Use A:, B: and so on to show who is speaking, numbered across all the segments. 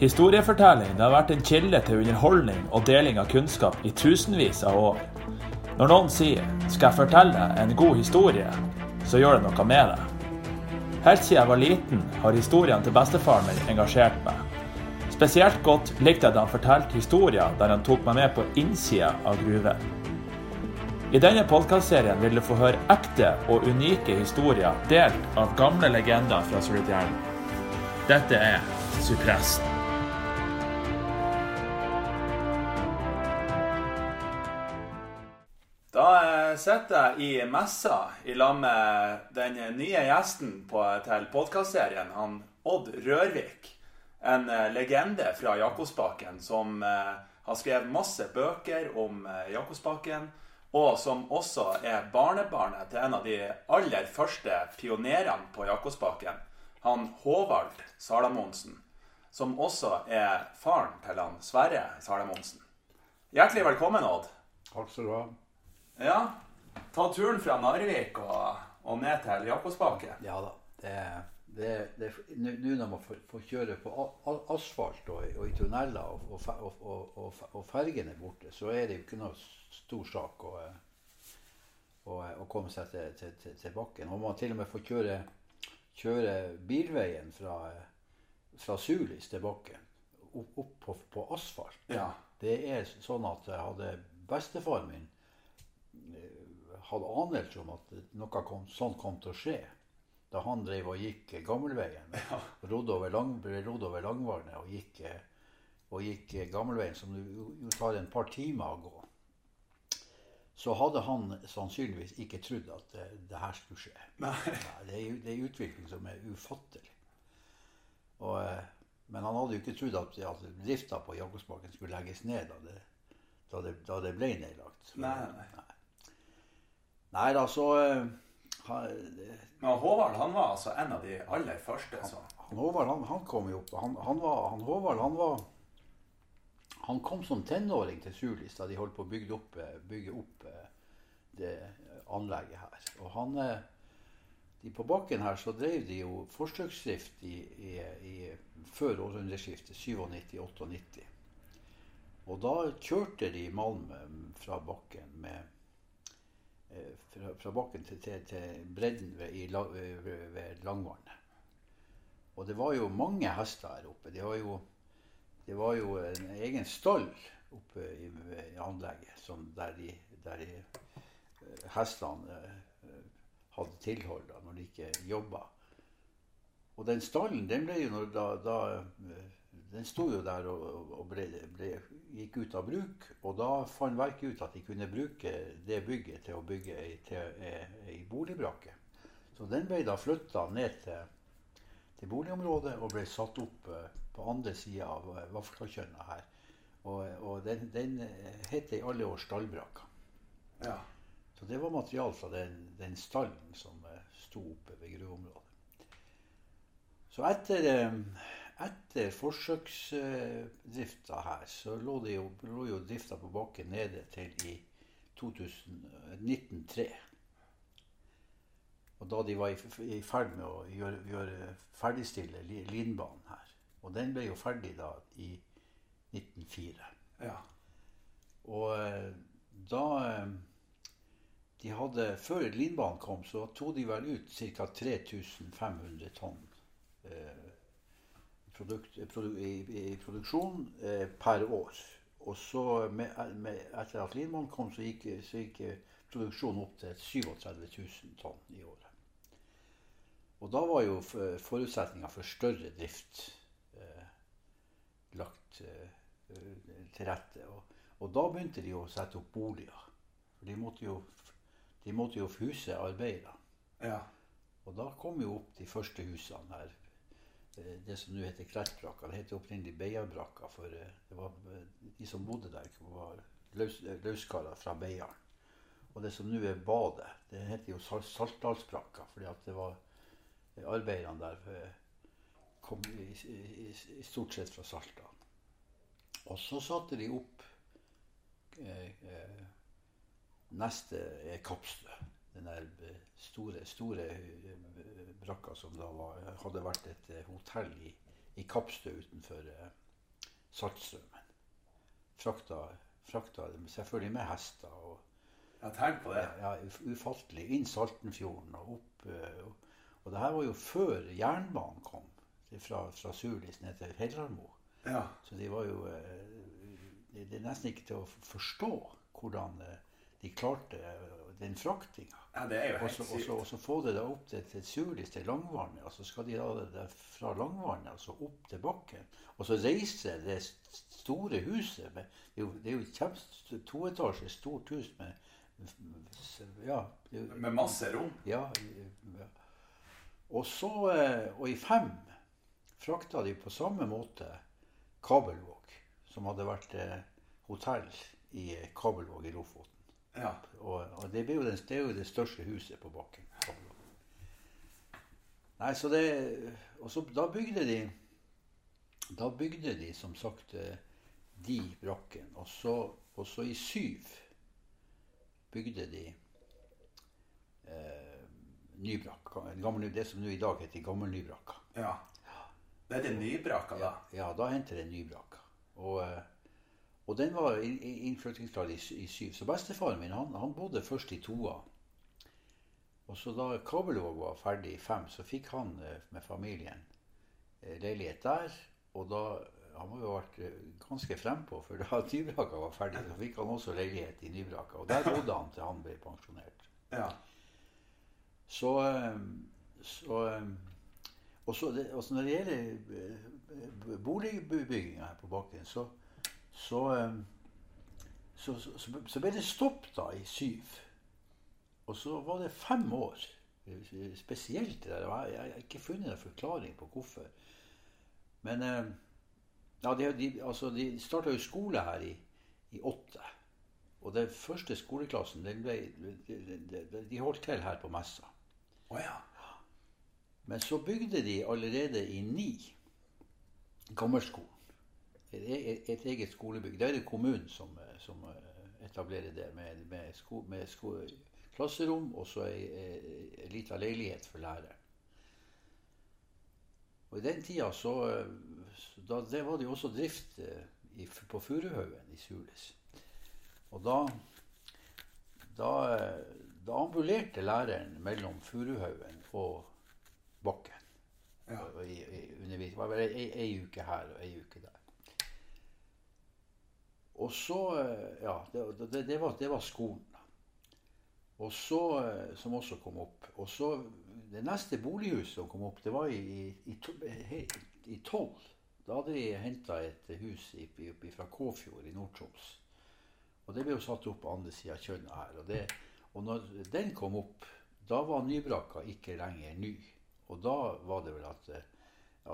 A: Historiefortelling har vært en kilde til underholdning og deling av kunnskap i tusenvis av år. Når noen sier 'skal jeg fortelle en god historie', så gjør det noe med det. Helt siden jeg var liten, har historiene til bestefaren min engasjert meg. Spesielt godt likte jeg da han fortalte historier der han tok meg med på innsida av gruven. I denne podkastserien vil du få høre ekte og unike historier delt av gamle legender fra Sulitjellen. Dette er Supressen. Sitter i messa i lag med den nye gjesten på, til podkastserien, han Odd Rørvik. En eh, legende fra Jakobsbakken som eh, har skrevet masse bøker om eh, Jakobsbakken. Og som også er barnebarnet til en av de aller første pionerene på Jakobsbakken. Han Håvard Salamonsen. Som også er faren til han Sverre Salamonsen. Hjertelig velkommen, Odd.
B: Takk skal du ha.
A: Ja, ta turen fra Narvik og, og ned til Jakobsbakken.
B: Ja da. Nå nå når man får, får kjøre på asfalt og, og i tunneler og, og, og, og, og, fe- fergene er borte, så er det jo ikke noe stor sak å, å, å komme seg til, til, til, til bakken. Og man til og med får kjøre, kjøre bilveien fra, fra Sulis til bakken opp, opp på, på asfalt.
A: Ja.
B: Det er sånn at jeg hadde bestefaren min hadde anelse om at noe kom, sånn kom til å skje. Da han drev og gikk eh, gammelveien. Rodde over, lang, rodde over Langvarnet og gikk, eh, og gikk eh, gammelveien, som jo tar en par timer å gå. Så hadde han sannsynligvis ikke trodd at det, det her skulle skje.
A: Nei.
B: Nei, det, er, det er en utvikling som er ufattelig. Og, eh, men han hadde jo ikke trodd at, at drifta på Jakobsbakken skulle legges ned da det, da det, da det ble nedlagt.
A: Nei, nei.
B: Nei da, så eh,
A: Men Håvard han var altså en av de aller første. Så.
B: han Håvard han, han kom jo opp. Han, han, var, han Håvard han var Han kom som tenåring til Sulis da de holdt på å bygge opp, eh, bygge opp eh, det anlegget her. Og han de På bakken her så drev de jo forsøksdrift i, i, i, før århundreskiftet, 97-98. Og da kjørte de malm fra bakken med fra, fra bakken til, til, til bredden ved, i, ved, ved Langvannet. Og det var jo mange hester her oppe. Det var jo, det var jo en egen stall oppe i, i anlegget der de, der de eh, hestene eh, hadde tilhold da, når de ikke jobba. Og den stallen den ble jo når, da, da eh, Den sto jo der og, og ble, ble, gikk ut av bruk. Og da fant verket ut at de kunne bruke det bygget til å bygge ei, til, ei, ei boligbrakke. Så den ble da flytta ned til, til boligområdet og ble satt opp eh, på andre sida av eh, Vaflakjønna her. Og, og den, den eh, het i alle år Stallbrakka.
A: Ja.
B: Så det var material fra den, den stallen som eh, sto oppe ved gruveområdet. Så etter, eh, etter forsøksdrifta her, så lå, jo, lå jo drifta på bakken nede til i 2000, eh, 1903. Og da de var i, ferd med å gjøre, gjøre ferdigstille li- linbanen her. Og den ble jo ferdig da i 1904.
A: ja.
B: Og eh, da eh, de hadde, Før linbanen kom, så tok de vel ut ca. 3500 tonn eh, produkt, produ, i, i produksjon eh, per år. Og så med, med, etter at Lindmann kom, så gikk, så gikk eh, produksjonen opp til 37 000 tonn i året. Og da var jo forutsetninga for større drift eh, lagt eh, til rette. Og, og da begynte de å sette opp boliger. For de måtte jo, de måtte jo huse arbeidere.
A: ja.
B: Og da kom jo opp de første husene her. Eh, Det som nå heter Klerkbrakka. Det heter opprinnelig Beiarbrakka. For eh, det var, eh, de som bodde der, var løs, løskarer fra Beiarn. Og det som nå er badet, det heter jo Sal- Saltdalsbrakka. fordi at det var arbeiderne der kom i, i, i stort sett fra Saltdal. Og så satte de opp eh, eh, neste Kappstø. Den der store, store eh, brakka som da var, hadde vært et eh, hotell i, i Kapstø utenfor, eh, Saltstraumen. Frakta, frakta selvfølgelig med hester. og
A: Ja, tenk på det.
B: ja, ufattelig. Inn Saltenfjorden og opp. Og, og det her var jo før jernbanen kom. Fra, fra Surlis ned til Hellarmo.
A: Ja.
B: Så de var jo det, er nesten ikke til å forstå hvordan de klarte eh, den fraktinga.
A: ja, det er jo
B: Og
A: helt
B: så- og så-
A: sykt.
B: og så få det da opp til, til Surlis, til Langvannet. Og så skal de ha det der fra Langvannet altså opp til bakken. Og så reise det store huset med, Det er jo, det er jo kjempe toetasjes stort hus med Ja. Det
A: Med masse rom.
B: ja. Og så eh, Og i fem frakta de på samme måte Kabelvåg, som hadde vært eh, hotell i Kabelvåg i Lofoten.
A: Ja.
B: Og, og det, ble jo den, det er jo det største huset på bakken. Nei, så det Og så da bygde de Da bygde de som sagt de brakken. Og så, og så i syv bygde de eh, Nybrakka. Gammel, det som nå i dag heter Gammel Nybrakka.
A: ja. Det er det nybrakka, da.
B: Ja, ja, da henter det Nybrakka. Og, eh, og den var innflyttingsklar i, i syv. Så bestefaren min han, han bodde først i toa. Og så da Kabelvåg var ferdig i fem, så fikk han eh, med familien eh, leilighet der. Og da Han må jo ha vært eh, ganske frempå, for da Nybraka var ferdig, så fikk han også leilighet i Nybraka. Og der bodde han til han ble pensjonert.
A: Ja.
B: Så, så og så det, altså Når det gjelder boligbygginga her på bakken, så så, eh, så, så, så, så ble det stopp da i syv. Og så var det fem år. eh, Spesielt det der. Jeg, jeg har ikke funnet en forklaring på hvorfor. Men eh, ja, de, de, altså, de starta jo skole her i, i åtte. Og den første skoleklassen den ble, de, de, holdt til her på Messa.
A: Oh, ja.
B: Men så bygde de allerede i ni gammelskolen. Et, et, et eget skolebygg. Det er det kommunen som, eh, som eh, etablerer det, med, med, sko, med sko, klasserom og så ei, ei, ei lita leilighet for læreren. Og i den tida så, eh, da, Det var det jo også drift eh, i, på Furuhaugen i Sulis. Og da da, eh, da ambulerte læreren mellom Furuhaugen og Bakken.
A: Ja.
B: I, i Det var vel ei, ei uke her og ei uke der. Og så eh, Ja, det, det, det, var, det var skolen. Og så, eh, Som også kom opp. Og så Det neste bolighuset som kom opp, det var i, i, i, i 12. Da hadde de henta et hus fra Kåfjord i Nord-Troms. Og det ble jo satt opp på andre sida av Kjønna her. Og, det, og når den kom opp, da var nybrakka ikke lenger ny. Og da var det vel at,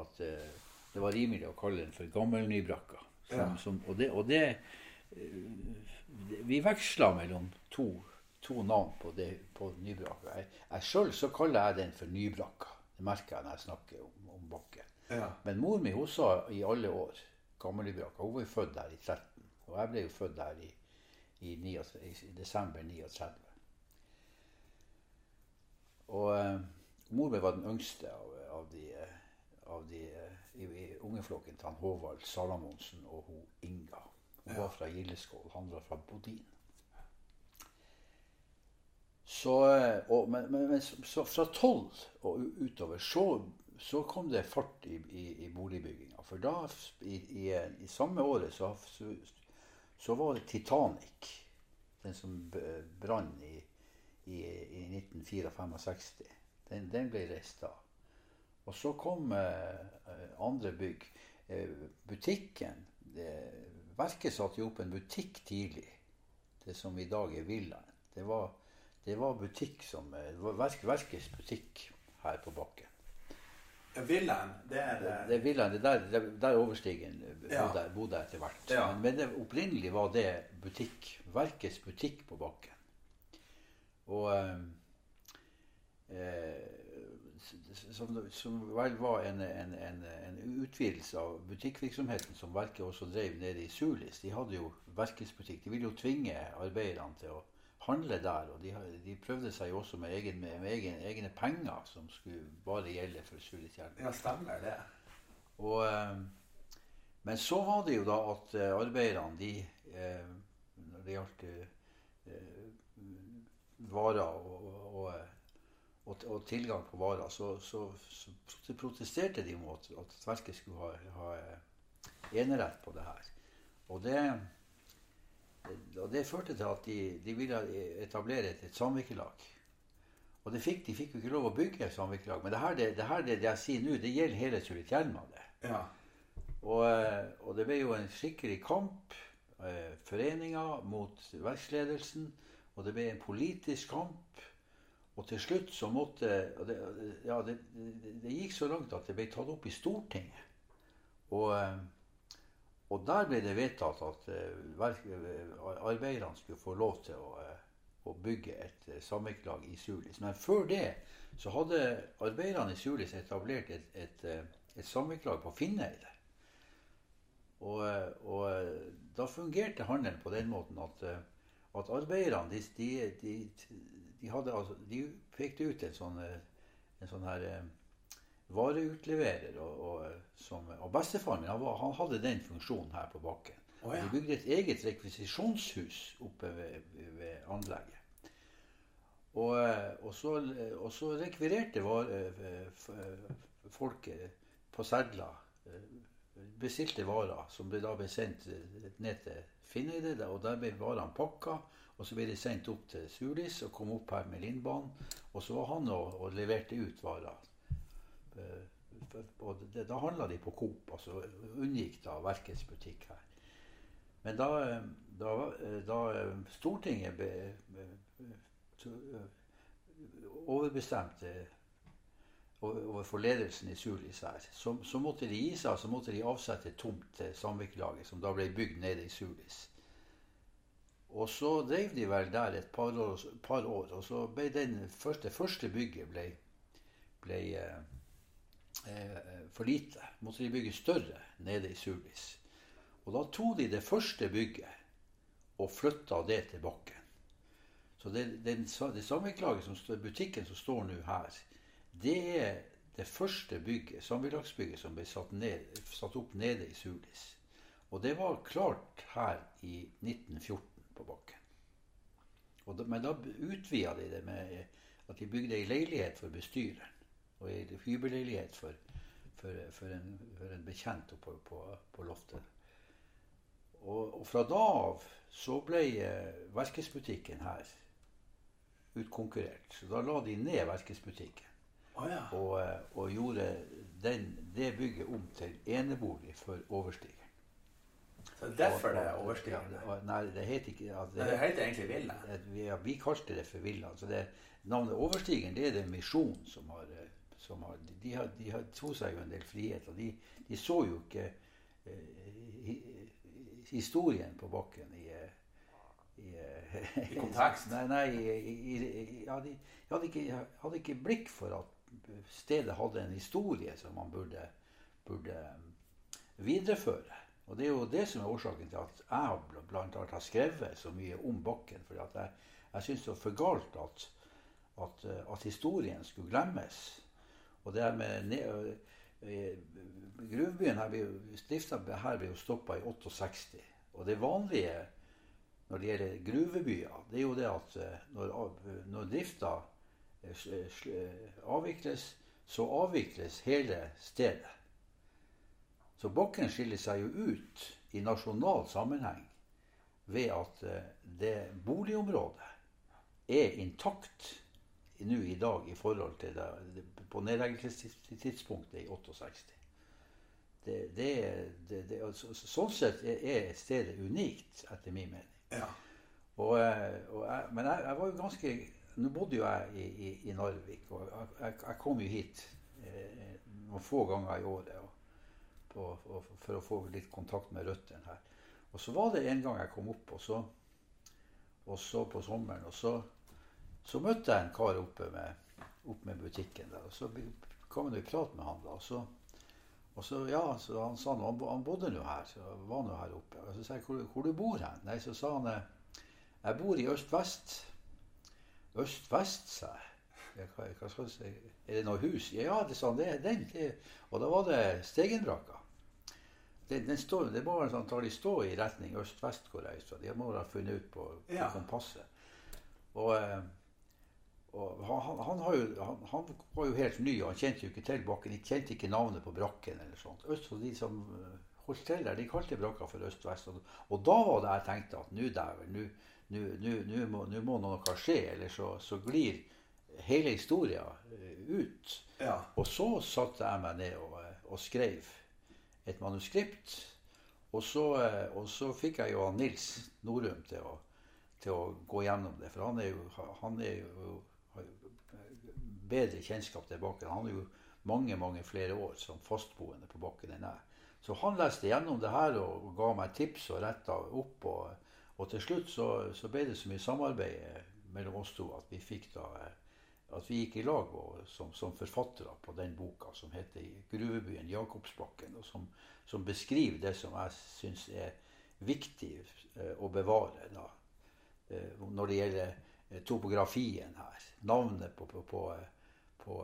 B: at eh, det var rimelig å kalle den for Gammel-Nybrakka. Som,
A: Ja.
B: som, og det, og det eh, Vi veksla mellom to, to navn på, det, på Nybrakka. Jeg, jeg Sjøl så kaller jeg den for Nybrakka. Det merker jeg når jeg snakker om, om bakken.
A: Ja.
B: Men mor mi hun sa i alle år Gammel-Nybrakka. Hun var jo født der i 13. Og jeg ble jo født der i, i, 9, i desember 39. Og eh, mor mi var den yngste av, av de, av de eh, i, ungeflokken til han Håvard Salamonsen og hun Inga. Hun
A: Ja.
B: var fra Gildeskål, han var fra Bodin. Så, eh, og, men, men, så, fra tolv og utover så, så kom det fart i, i, i boligbygginga. For da, i, i, samme året, så, så, var det Titanic, den som brann i, i, i 1964. Den, den ble reist da. Og så kom eh, andre bygg. Eh, butikken Verket satte jo opp en butikk tidlig. Det som i dag er Villaen. Det var, det var butikk som eh, det var verk, Verkets butikk her på bakken.
A: Villaen, det er det
B: Det er Villaen, det der, det, der overstigen
A: Ja.
B: bodde, bodde etter hvert.
A: Ja.
B: Men, men det, opprinnelig var det butikk. Verkets butikk på bakken. Og eh, som, som vel var en, en, en, en utvidelse av butikkvirksomheten som Verket også drev nede i Sulis. De hadde jo verkesbutikk. De ville jo tvinge arbeiderne til å handle der. Og de, de prøvde seg jo også med, egen, med, med egen, egne penger som skulle bare gjelde for Sulis
A: Ja, stemmer det.
B: Og, eh, Men så var det jo da at eh, arbeiderne, de eh, Når det gjaldt eh, varer og, og, og, og, tilgang på varer, så, så, så protesterte de mot at verket skulle ha, ha enerett på det her. Og det, og det førte til at de, de ville etablere et, et samvirkelag. Og det fikk, de fikk jo ikke lov å bygge samvirkelag. Men det her, det, det, her, det, jeg sier nå, det gjelder hele Sulitjelma.
C: Ja.
B: Og, og, det ble jo en skikkelig kamp. Foreninga foreninger mot verksledelsen. Og det ble en politisk kamp. Og til slutt så måtte det, ja, det, det, gikk så langt at det ble tatt opp i Stortinget. Og, og der ble det vedtatt at arbeiderne skulle få lov til å, å bygge et samvirkelag i Sulis. Men før det så hadde arbeiderne i Sulis etablert et, et, et samvirkelag på Finneide. Og, og, da fungerte handelen på den måten at at arbeiderne de, de, de, de, altså, de pekte ut en sånn, en sånn her eh, vareutleverer. Og, og, som, og bestefaren min han, han, hadde den funksjonen her på bakken. Oh, ja. De bygde et eget rekvisisjonshus oppe ved, ved anlegget. Og, og, så, og så rekvirerte var, folket på sedler bestilte varer som ble da ble sendt ned til Finneide, og der ble varene pakka. Og så ble de sendt opp til Sulis og kom opp her med Lindbanen. Og så var han og, og leverte ut varer. Eh, da handla de på Coop, altså unngikk da Verkets butikk her. Men da, da, da Stortinget be, overbestemte overfor ledelsen i Sulis her, så, så, måtte de gi seg, så måtte de avsette tomt til samvirkelaget, som da ble bygd nede i Sulis. Og så drev de vel der et par år, par år og så ble den første, første bygget ble, ble eh, eh, for lite. Måtte de bygge større nede i Sulis. Og da tok de det første bygget og flytta det til bakken. Så det, det, det samvirkelaget, som, butikken som står nå her, det er det første bygget, samvirkelagsbygget som ble satt, ned, satt, opp nede i Sulis. Og det var klart her i 1914 på bakken. Da, men da utvida de det med at de bygde ei leilighet for bestyreren. Og ei hybelleilighet for, for, for, en, for, en, bekjent oppe på, på loftet. Og, og, fra da av så ble eh, verkesbutikken her utkonkurrert. Så da la de ned verkesbutikken.
C: Oh, ja.
B: og, eh, og, gjorde den, det bygget om til enebolig for overstigeren.
C: Så derfor det er overstigeren?
B: Nei, det heter ikke
C: altså, det, det heter egentlig Villa?
B: Vi, ja, vi kalte det for Villa. Så det, navnet Overstigeren det er det Misjon som har, eh, som har De har, de har tok seg jo en del frihet. og De, de så jo ikke eh, historien på bakken i eh,
C: i, I kontekst?
B: Nei, nei i, i, ja, de, hadde ikke, hadde ikke blikk for at stedet hadde en historie som man burde, burde videreføre. Og det er jo det som er årsaken til at jeg bl.a. har skrevet så mye om bakken. For jeg, jeg syns det var for galt at, at, uh, at, historien skulle glemmes. Og det med uh, Gruvebyen her ble, her ble jo stoppa i 68. Og det vanlige når det gjelder gruvebyer, det er jo det at når, når drifta avvikles, så avvikles hele stedet. Så Bakken skiller seg jo ut i nasjonal sammenheng ved at eh, det boligområdet er intakt nå i dag i forhold til det, på nedleggelsestidspunktet i 68. Det, det, det, altså, sånn sett er stedet unikt, etter min mening.
C: Ja.
B: Og, eh, og jeg, men jeg, jeg, var jo ganske nå bodde jo jeg i, i, i Narvik, og jeg, jeg, kom jo hit eh, noen få ganger i året og, på, og, for å få litt kontakt med røttene her. Og så var det en gang jeg kom opp, og så, og så på sommeren, og så, så, møtte jeg en kar oppe med, opp med butikken der. Og så kom jeg i prat med han da. og så og så, ja, så Han sa han, han bodde nå her, så var nå her oppe. Og så sa jeg hvor, hvor du bor hen? Nei, så sa han jeg bor i øst-vest øst-vest, sa jeg. Hva, hva skal jeg si? Er det noe hus? Ja, det sa han. Det den. Det. Og da var det Stegenbrakka. Det, den står, det må vel de stå i retning øst-vest hvor jeg. De må ha funnet ut på, på
C: Ja.
B: kompasset. Og, eh, og han, han, har jo, han, han var jo helt ny, og han kjente jo ikke til bakken. De kjente ikke navnet på brakken eller sånt. Østfold, de som eh, holdt til der, de kalte brakka for øst-vest. Og, og da var det jeg tenkte at nå dæven, nå- må, må noe skje, eller så, så glir hele historien eh, ut.
C: Ja.
B: Og så satte jeg meg ned og, og skrev et manuskript. Og så, eh, og så fikk jeg jo han Nils Norum til å, til å gå gjennom det. For han er jo, han er jo bedre kjennskap til bakken. Han er jo mange mange flere år som fastboende på bakken enn jeg. Så han leste gjennom det her og, ga meg tips og retta opp. Og, og til slutt så, så ble det så mye samarbeid mellom oss to at vi fikk da eh, at vi gikk i lag som, som forfattere på den boka som heter 'Gruvebyen Jakobsbakken', og som, som beskriver det som jeg syns er viktig eh, å bevare da, eh, når det gjelder eh, topografien her. Navnet på, på, på, på,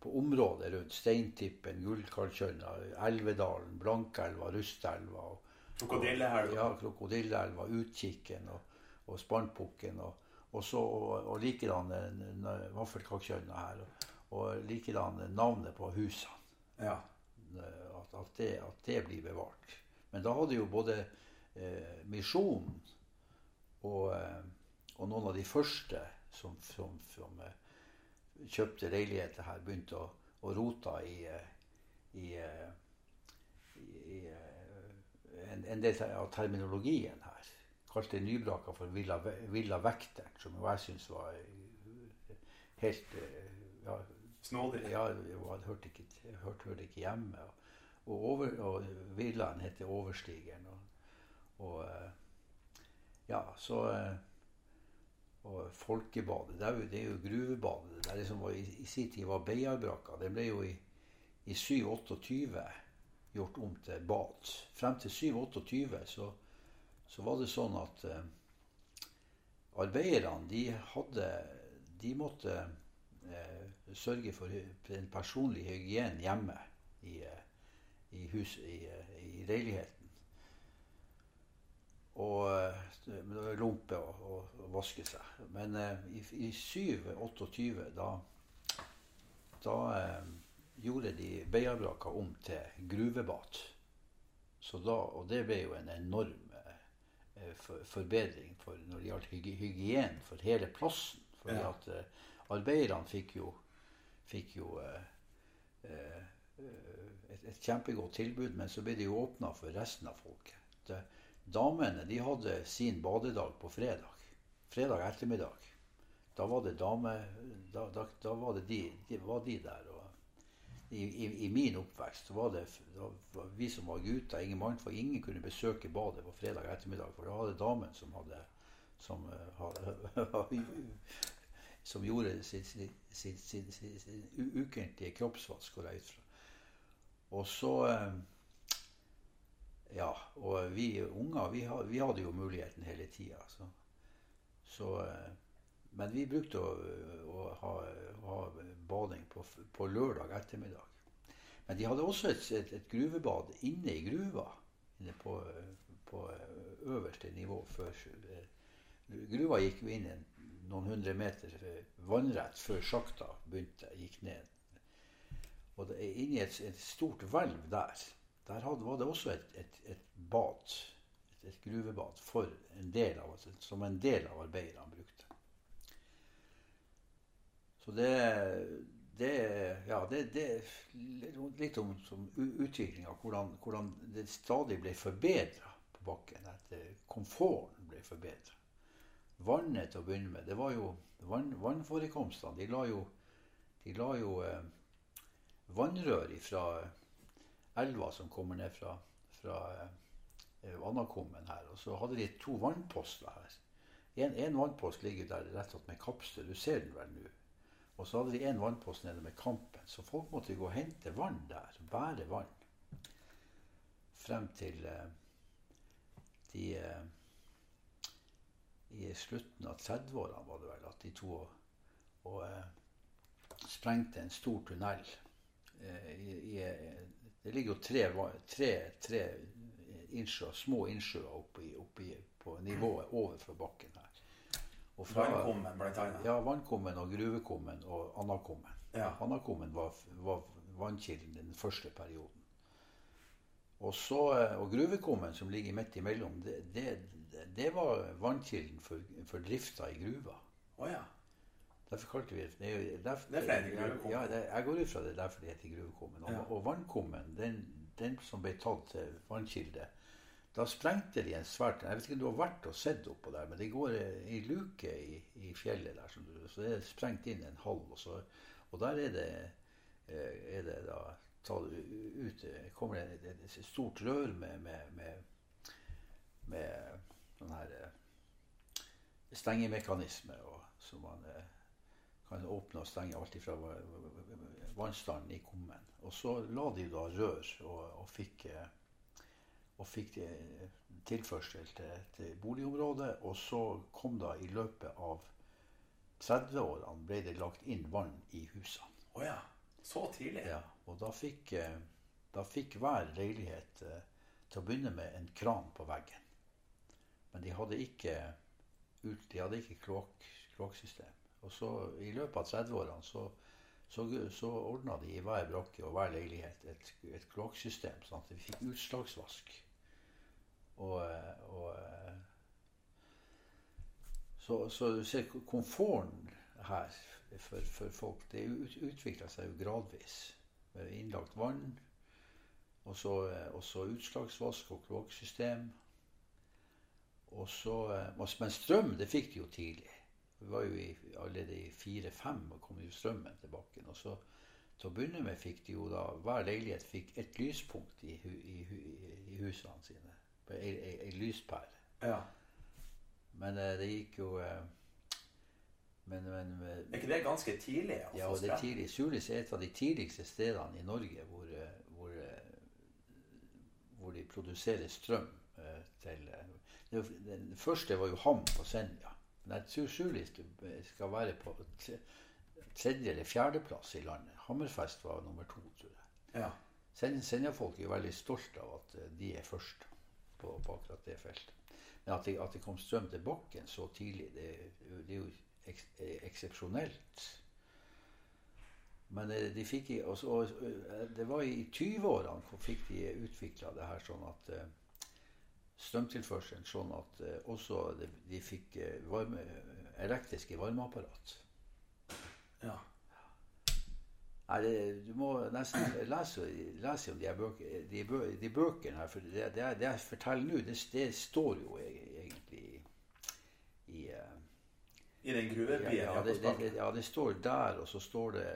B: på området rundt Steintippen, Gullkallkjønna, Elvedalen, Blankelva, Rustelva. og
C: Krokodillehelva.
B: ja, Krokodilleelva, Utkikken og, og Spantbukken. Og, og, så, og, og likedan eh, Vaffelkakkjønna her. Og, likedan navnet på husene.
C: Ja.
B: eh, At, at, det, at det blir bevart. Men da hadde jo både eh, Misjonen og, eh, og noen av de første som, som, som kjøpte leiligheter her, begynte å, å rote i, i, i, i en, en del av terminologien. Kalte Nybraka for Villa, Villa Vekteren, som jeg syns var eh, helt eh, ja,
C: Snodig.
B: ja, jeg hørte ikke, hørte, hørte ikke hjemme. Og, over, og villaen heter Overstigeren. Og, og eh, ja, så Og Folkebadet. Det er jo, det er jo gruvebadet. Det der som var i, i sin tid var Beiarbrakka. Det ble jo i, i 728 gjort om til bad. Frem til 728 så, så var det sånn at eh, arbeiderne de hadde De måtte eh, sørge for en personlig hygien hjemme i, eh, i, hus, i, i leiligheten. Og lompe og, og, vaske seg. Men i, i 28, da, da gjorde de Beiarbraka om til gruvebad. Så da, og det ble jo en enorm forbedring for, når det gjaldt hygiene for hele plassen. Fordi
C: Ja.
B: at eh, arbeiderne fikk jo, fikk jo eh, eh, et, et kjempegodt tilbud, men så ble det jo åpna for resten av folket. Det, damene de hadde sin badedag på fredag. Fredag ettermiddag. Da var det dame... Da, da, da var det de, de, var de der. Og i, i, I min oppvekst var det var vi som var gutter, ingen mannfolk, ingen kunne besøke badet på fredag ettermiddag, for da var det damen som hadde som, eh, hadde, som gjorde sin, sin, sin, sin, ukentlige kroppsvask, går jeg ut fra. Og så eh, Ja, og vi unger, vi, hadde jo muligheten hele tida. Så, så eh, Men vi brukte å, å ha, ha bading på, på lørdag ettermiddag. Men de hadde også et, et, et gruvebad inne i gruva. Inne på, på øverste nivå før eh, Gruva gikk vi inn en, noen hundre meter vannrett før sjakta begynte, gikk ned. Og det, er inni et, et stort hvelv der, der hadde, var det også et, bad. Et gruvebad for en del av, som en del av arbeiderne brukte. Så det, det Ja, det, det litt om utviklinga. Hvordan, hvordan det stadig ble forbedra på bakken. At komforten ble forbedra. Vannet til å begynne med, det var jo vann, vannforekomstene. De la jo, de la jo eh, vannrør fra elva som kommer ned fra, fra eh, Vannakummen her. Og så hadde de to vannposter her. En, en vannpost ligger der rett og slett med kapsel. Du ser den vel nå. Og så hadde de en vannpost nede med Kampen. Så folk måtte gå og hente vann der. Bære vann. Frem til eh, de eh, I slutten av 30-årene var det vel at de to og, og eh, sprengte en stor tunnel. I, i, Det ligger jo tre, tre, tre innsjø, små innsjøer oppi, oppi, på nivået overfor bakken her. Fra-
C: vannkommen, blant annet.
B: Ja, vannkommen og gruvekommen og Annakummen.
C: Ja.
B: Annakummen var, var vannkilden den første perioden. Og, så, eh, og gruvekommen, som ligger midt imellom, det, det, det var vannkilden for, for drifta i gruva.
C: Oh, ja.
B: Derfor kalte vi det det. er derfor-
C: Det er flere gruvekommen.
B: Ja, det, jeg går ut fra det er derfor det heter gruvekommen. Og,
C: Ja.
B: og vannkommen, den, den som ble tatt til vannkilde, da sprengte de en svært Jeg vet ikke om du har vært og sett oppå der, men det går ei luke i, i fjellet der, som du, så det er sprengt inn en halv. Og, så, og der er det, eh, er det da tatt ut eh, kommer det et, stort rør med, med, med, med sånn her eh, stengemekanisme, og, som man eh, kan åpne og stenge alt ifra va- va- vannstanden i kummen. Og så la de da rør og, og fikk, eh, og fikk eh, tilførsel til, til boligområdet. Og så kom da i løpet av 30-årene ble det lagt inn vann i husene.
C: Å ja. Så tidlig?
B: Ja, og da fikk, eh, da fikk hver leilighet eh, til å begynne med en kran på veggen. Men de hadde ikke, de hadde ikke kloakk- kloakksystem. Og så i løpet av 30-årene så, så, så ordna de i hver brakke og hver leilighet et, et kloakksystem, sånn at vi fikk utslagsvask. Og, eh, og eh, så, så du ser komforten her for, for folk, det ut, utvikla seg jo gradvis. Med innlagt vann, og så, eh, og så utslagsvask og kloakksystem. Og så, men strøm, det fikk de jo tidlig. Vi var jo i, allerede i fire-fem og kom jo strømmen til bakken. Og så til å begynne med fikk de jo da Hver leilighet fikk et lyspunkt i, i, i husene sine. Ei, ei, ei lyspære.
C: Ja.
B: Men eh, det gikk jo eh, Men, men eh,
C: Er ikke det ganske tidlig? å
B: ja,
C: få
B: og det er tidlig. Sulis er et av de tidligste stedene i Norge hvor, eh, hvor, hvor de produserer strøm til det, Den første var jo Ham på Senja. Men jeg tror Sulis skal være på tredje- eller fjerdeplass i landet. Hammerfest var nummer to, tror jeg.
C: Ja.
B: Sen- Senjafolk er jo veldig stolt av at de er først på, på akkurat det feltet. Men at det, at det kom strøm til bakken så tidlig, det, det er jo eks, eh, eksepsjonelt. Men eh, de fikk også, og, så- og, eh, det var i 20-årene hvor fikk de utvikla det her sånn at strømtilførselen sånn at også de, fikk varme, elektriske varmeapparat.
C: ja.
B: Nei, det, du må nesten lese, lese om de, her bøk, de, bø, de bøkene her. For det, det, det jeg forteller nå, det, det står jo e- egentlig i, i eh,
C: den gruvebyen
B: ja, ja, det, det,
C: Jakobsbakken.
B: ja, det står der, og så står det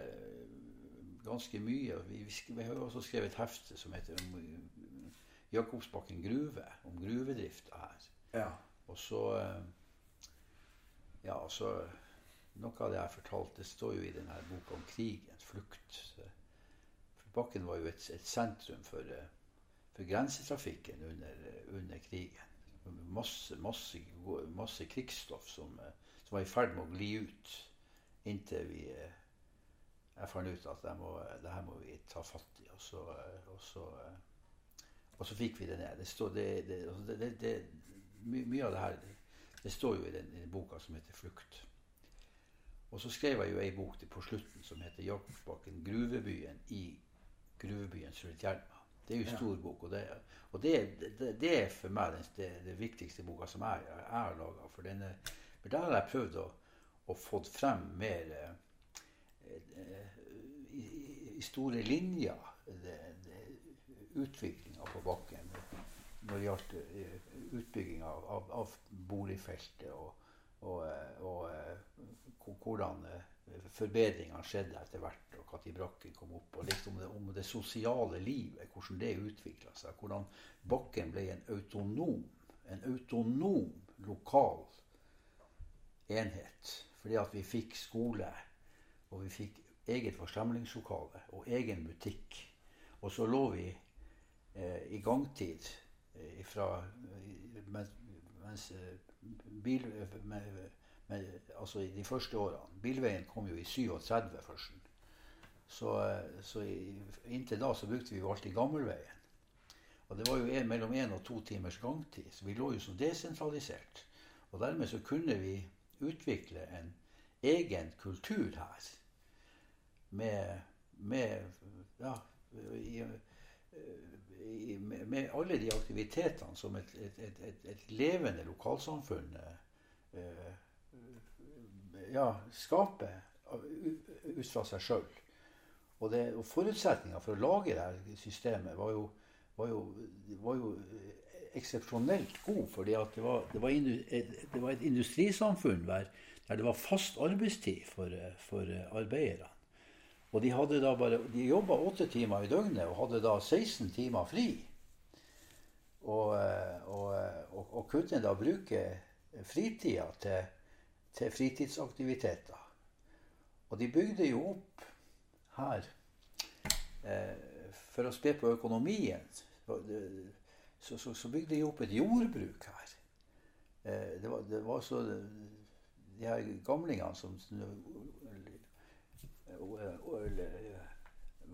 B: ganske mye. Vi, vi, har også skrevet et hefte som heter eh, Jakobsbakken gruve, om gruvedrifta her.
C: Ja.
B: Og så eh, Ja, så Noe av det jeg har fortalt, det står jo i denne boka om krigen, flukt. For Bakken var jo et, et sentrum for, eh, for grensetrafikken under, under krigen. Masse, masse, masse krigsstoff som, eh, som var i ferd med å gli ut inntil vi eh, Jeg fant ut at det, må, det her må vi ta fatt i. Og så, eh, og så, eh, og så fikk vi det ned. Det, står, det, det, altså mye av det her det står jo i den, i den boka som heter 'Flukt'. Og så skrev jeg jo ei bok til på slutten som heter 'Jakobsbakken gruvebyen i gruvebyen Sulitjelma'. Det er jo en stor bok, og det, og det, det, det er for meg den, det, viktigste boka som jeg, jeg har laga. For, den er- der har jeg prøvd å, å få frem mer eh, eh, i, i- i store linjer utviklinga på bakken når det gjaldt eh, utbygging av, av, av boligfeltet og, og, eh, og eh, hvordan eh, forbedringene skjedde etter hvert, og når brakken kom opp. Og litt om det, om det sosiale livet, hvordan det utvikla seg. Hvordan bakken ble en autonom, en autonom lokal enhet. Fordi at vi fikk skole, og vi fikk eget forsamlingslokale og egen butikk. Og så lå vi eh, i gangtid eh, fra eh, mens, mens eh, bil, med, med, Altså de første årene. Bilveien kom jo i 37 først. Så, så i, inntil da så brukte vi jo alltid gammelveien. Og det var jo en, mellom én og to timers gangtid, så vi lå jo så desentralisert. Og dermed så kunne vi utvikle en egen kultur her. Med, med ja, i, med, alle de aktivitetene som et, et, et, et levende lokalsamfunn eh, ja, skaper ut fra seg sjøl. Og, det, og forutsetninga for å lage dette systemet var jo, var jo, var jo eksepsjonelt god. fordi det var, det, det var, et, industrisamfunn der, det var fast arbeidstid for, for arbeiderne. Og de hadde da bare, de jobba åtte timer i døgnet og hadde da 16 timer fri. Og, og, og, og kunne da bruke fritida til, til fritidsaktiviteter. Og de bygde jo opp her eh, For å spe på økonomien så, så, så, bygde de opp et jordbruk her. Eh, det, var, det var så De her gamlingene som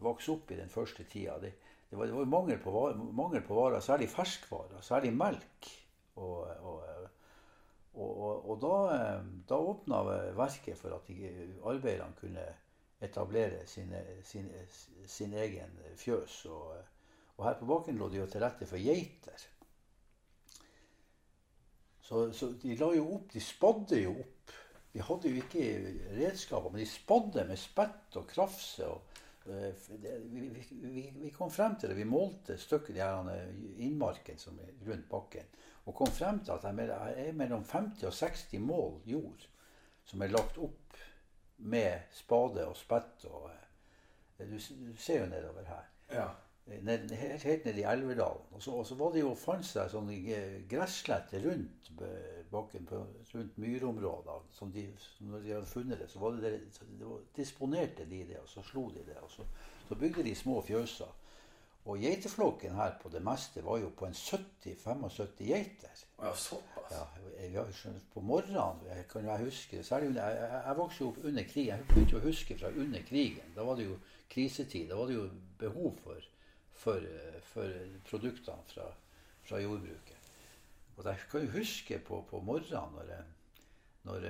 B: vokste opp i den første tida det, det, var, det var mangel, på varer, mangel på varer, særlig ferskvarer, særlig melk. Og, og og, og, da, da åpna verket for at arbeiderne kunne etablere sine, sin, sin egen fjøs. Og, her på bakken lå det jo til rette for geiter. Så, så, de la jo opp, de spadde jo opp. De hadde jo ikke redskaper, men de spadde med spett og krafse. og eh, vi, vi, vi, kom frem til det. Vi målte stykket i innmarken som er rundt bakken og kom frem til at det er mellom 50 og 60 mål jord som er lagt opp med spade og spett. og eh, Du, du ser jo nedover her.
C: Ja.
B: Ned, helt, helt ned i Elvedalen. Og så, og så var det jo fant seg sånne gressletter rundt bakken, på, rundt myrområdene. Som de, når de hadde funnet det, så var det, det var, disponerte de det, og så slo de det. Og så, så bygde de små fjøser. Og geiteflokken her på det meste var jo på en 70-75 geiter.
C: Ja, såpass?
B: Ja, jeg, på morgenen kan jeg huske særlig, jeg, jeg, jeg vokste jo opp under krigen. Jeg begynte å huske fra under krigen. Da var det jo krisetid. Da var det jo behov for, for, for produktene fra, fra, jordbruket. Og jeg kan jo huske på, på morgenen når, når,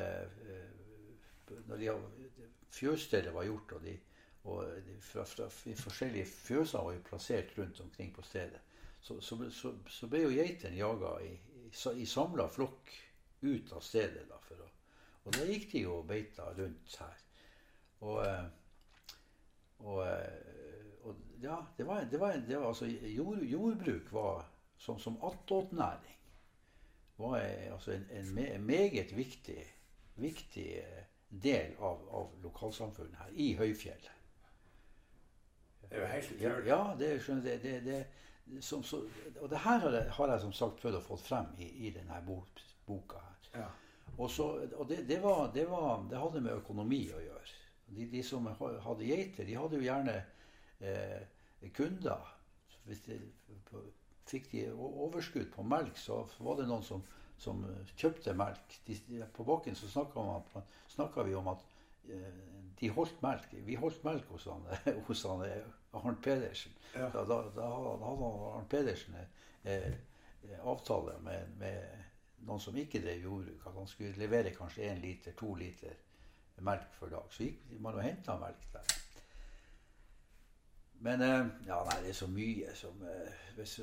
B: når de, fjøsstellet var gjort, og de og fra, fra, de forskjellige fjøsene var jo plassert rundt omkring på stedet. Så, så, så, så ble jo geitene jaga i, i, samla flokk ut av stedet. Da, å, og da gikk de jo og beita rundt her. Og, eh, og, eh, og ja, det var, det var, det var altså jord, Jordbruk var som, som attåtnæring var altså en, en, meget viktig, viktig eh, del av, av lokalsamfunnet her i høyfjellet.
C: Det er jo helt utrolig.
B: Ja, det, skjønner det, det, det som, så, Og det her har jeg, har jeg, som sagt prøvd å få frem i, i denne boka. her.
C: Ja.
B: Og, så, og det, det, var, det, var, det, hadde med økonomi å gjøre. De, de som hadde geiter, de hadde jo gjerne eh, kunder. Hvis de fikk de overskudd på melk, så var det noen som, som kjøpte melk. De, på bakken så snakka vi om at eh, de holdt melk. Vi holdt melk hos han, hos han eh, Arnt Pedersen. Ja. Da, da, da, hadde Arnt Pedersen eh, avtale med, med, noen som ikke drev jordbruk, at han skulle levere kanskje én liter, to liter melk for dag. Så gikk man og henta melk der. Men eh, ja, nei, det er så mye som eh, hvis,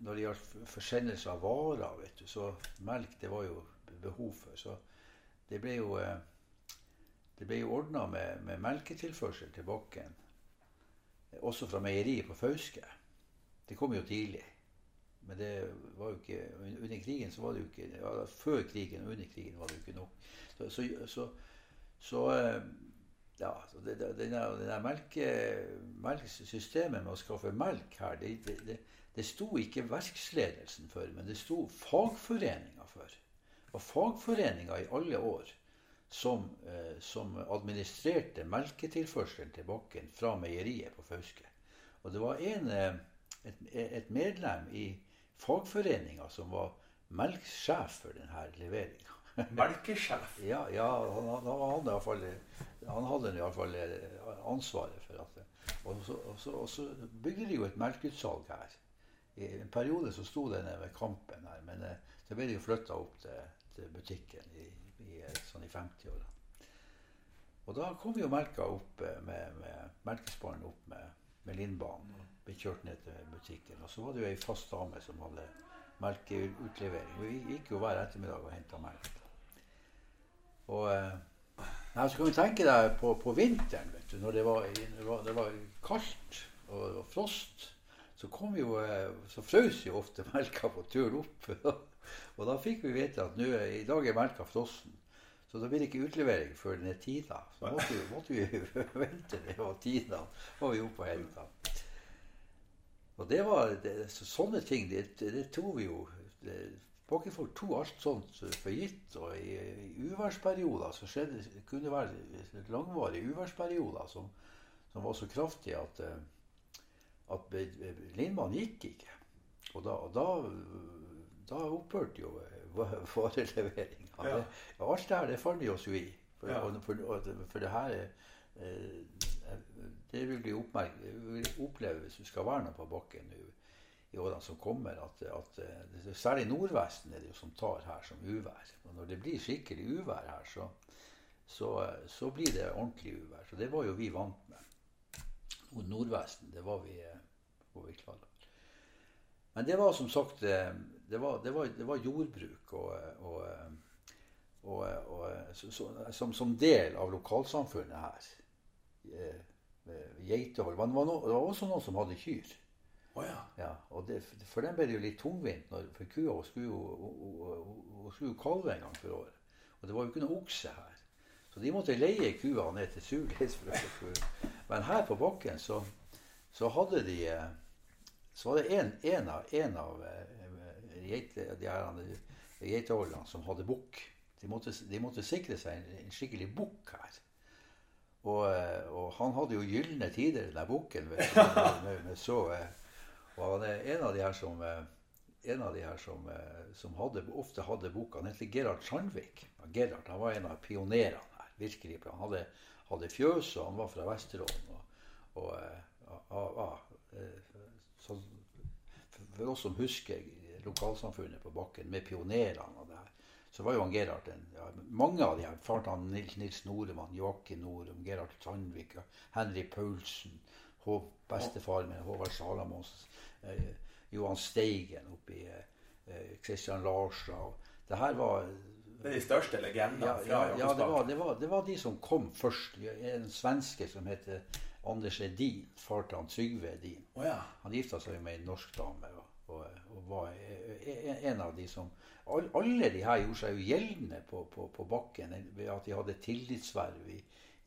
B: Når det gjaldt forsendelse av varer, vet du, så melk det var jo behov for. Så det ble jo eh, det ble jo ordna med, med, melketilførsel til bakken, også fra meieriet på Fauske. Det kom jo tidlig. Men det var jo ikke under krigen så var det jo ikke ja, Før krigen og under krigen var det jo ikke nok. Så, så, så, så ja, det, det, det der melke, melkesystemet med å skaffe melk her, det, det, det sto ikke verksledelsen for, men det sto fagforeninga for. Og fagforeninga i alle år som, eh, som administrerte melketilførselen til bakken fra meieriet på Fauske. Og det var en, eh, et, et, medlem i fagforeninga som var melksjef for denne leveringa.
C: Melkesjef.
B: Ja, ja han, han, han Han hadde iallfall ansvaret for at Og så, og så, og så bygde de jo et melkeutsalg her. I en periode så sto det nede ved Kampen her, men eh, så ble det jo flytta opp til, til butikken i, i, eh, sånn i 50-åra. Og da kom jo melka opp eh, med, med melkespann opp med, med Lindbanen og ble kjørt ned til butikken. Og så var det jo ei fast dame som hadde melkeutlevering. Vi gikk jo hver ettermiddag og henta melk. Og eh, så kan du tenke deg på, på vinteren, vet du, når det var, det var, det var kaldt og, og, frost. Så kom jo, eh, så frøs jo ofte melka på tur opp. og da fikk vi vite at nå, i dag er melka frossen. Så da blir det ikke utlevering før den er tida. Så måtte vi, måtte vi vente det var tida. Var vi oppe og henta. Og det var det, så, Sånne ting, det, det tok vi jo det, Bakenfolk tok alt sånt for gitt. Og i, i uværsperioder så skjedde det kunne være langvarige uværsperioder som, som, var så kraftige at, at linjemannen gikk ikke. Og da, og da, da opphørte jo vareleveringa. Ja. alt det her det faller vi oss jo i. For, ja. for, for det her eh, det vil vi, oppleve hvis du skal være noe på bakken i, i årene som kommer. At, at, eh, særlig Nordvesten er det jo som tar her som uvær. Og når det blir skikkelig uvær her, så, så, så blir det ordentlig uvær. Så det var jo vi vant med. Og Nordvesten, det var vi, eh, var vi klar over. Men det var som sagt det var, det var, det var jordbruk og, og, og, så, som, som, del av lokalsamfunnet her. Geitehold. geitehold. Det, var det var også noen som hadde kyr.
C: Oh, ja.
B: Ja, det, for den ble det jo litt tungvint. Når, for kua skulle jo, skulle kalve en gang for året. Og det var jo ikke noe okse her. Så de måtte leie kua ned til Sulis. Men her på bakken så, så hadde de eh, Så var det en, av, en av eh, geiteholderne som hadde bukk. De, de, måtte sikre seg en, en skikkelig bukk her. Og, eh, og, han hadde jo gylne tider, den bukken. Med, med, så, eh, og han er en av de her som eh, en av de her som, som hadde, ofte hadde boka. han heter Gerhard Sandvik. Gerhard han var en av pionerene her. virkelig. Han hadde, hadde fjøs, og han var fra Vesterålen. Og, og, og, og, for oss som husker lokalsamfunnet på bakken med pionerene og det her. Så var jo han Gerhard en, ja, Mange av de her. Faren til Nils, Nils Noremann, Joakim Norum, Gerhard Sandvik, Henry Paulsen, Hov, bestefar min, Håvard Salamons, eh, Johan Steigen oppi eh, Christian Larsen. Det her var
C: det er de største legendene
B: ja, ja, ja det, var, det, var, det, var, de som kom først. En svenske som heter Anders Edin. Far til Trygve Edin.
C: Oh, ja.
B: Han gifta seg med en norsk dame. Og, og, og var en av de som Alle de her gjorde seg jo gjeldende på, på, på bakken ved at de hadde tillitsverv i,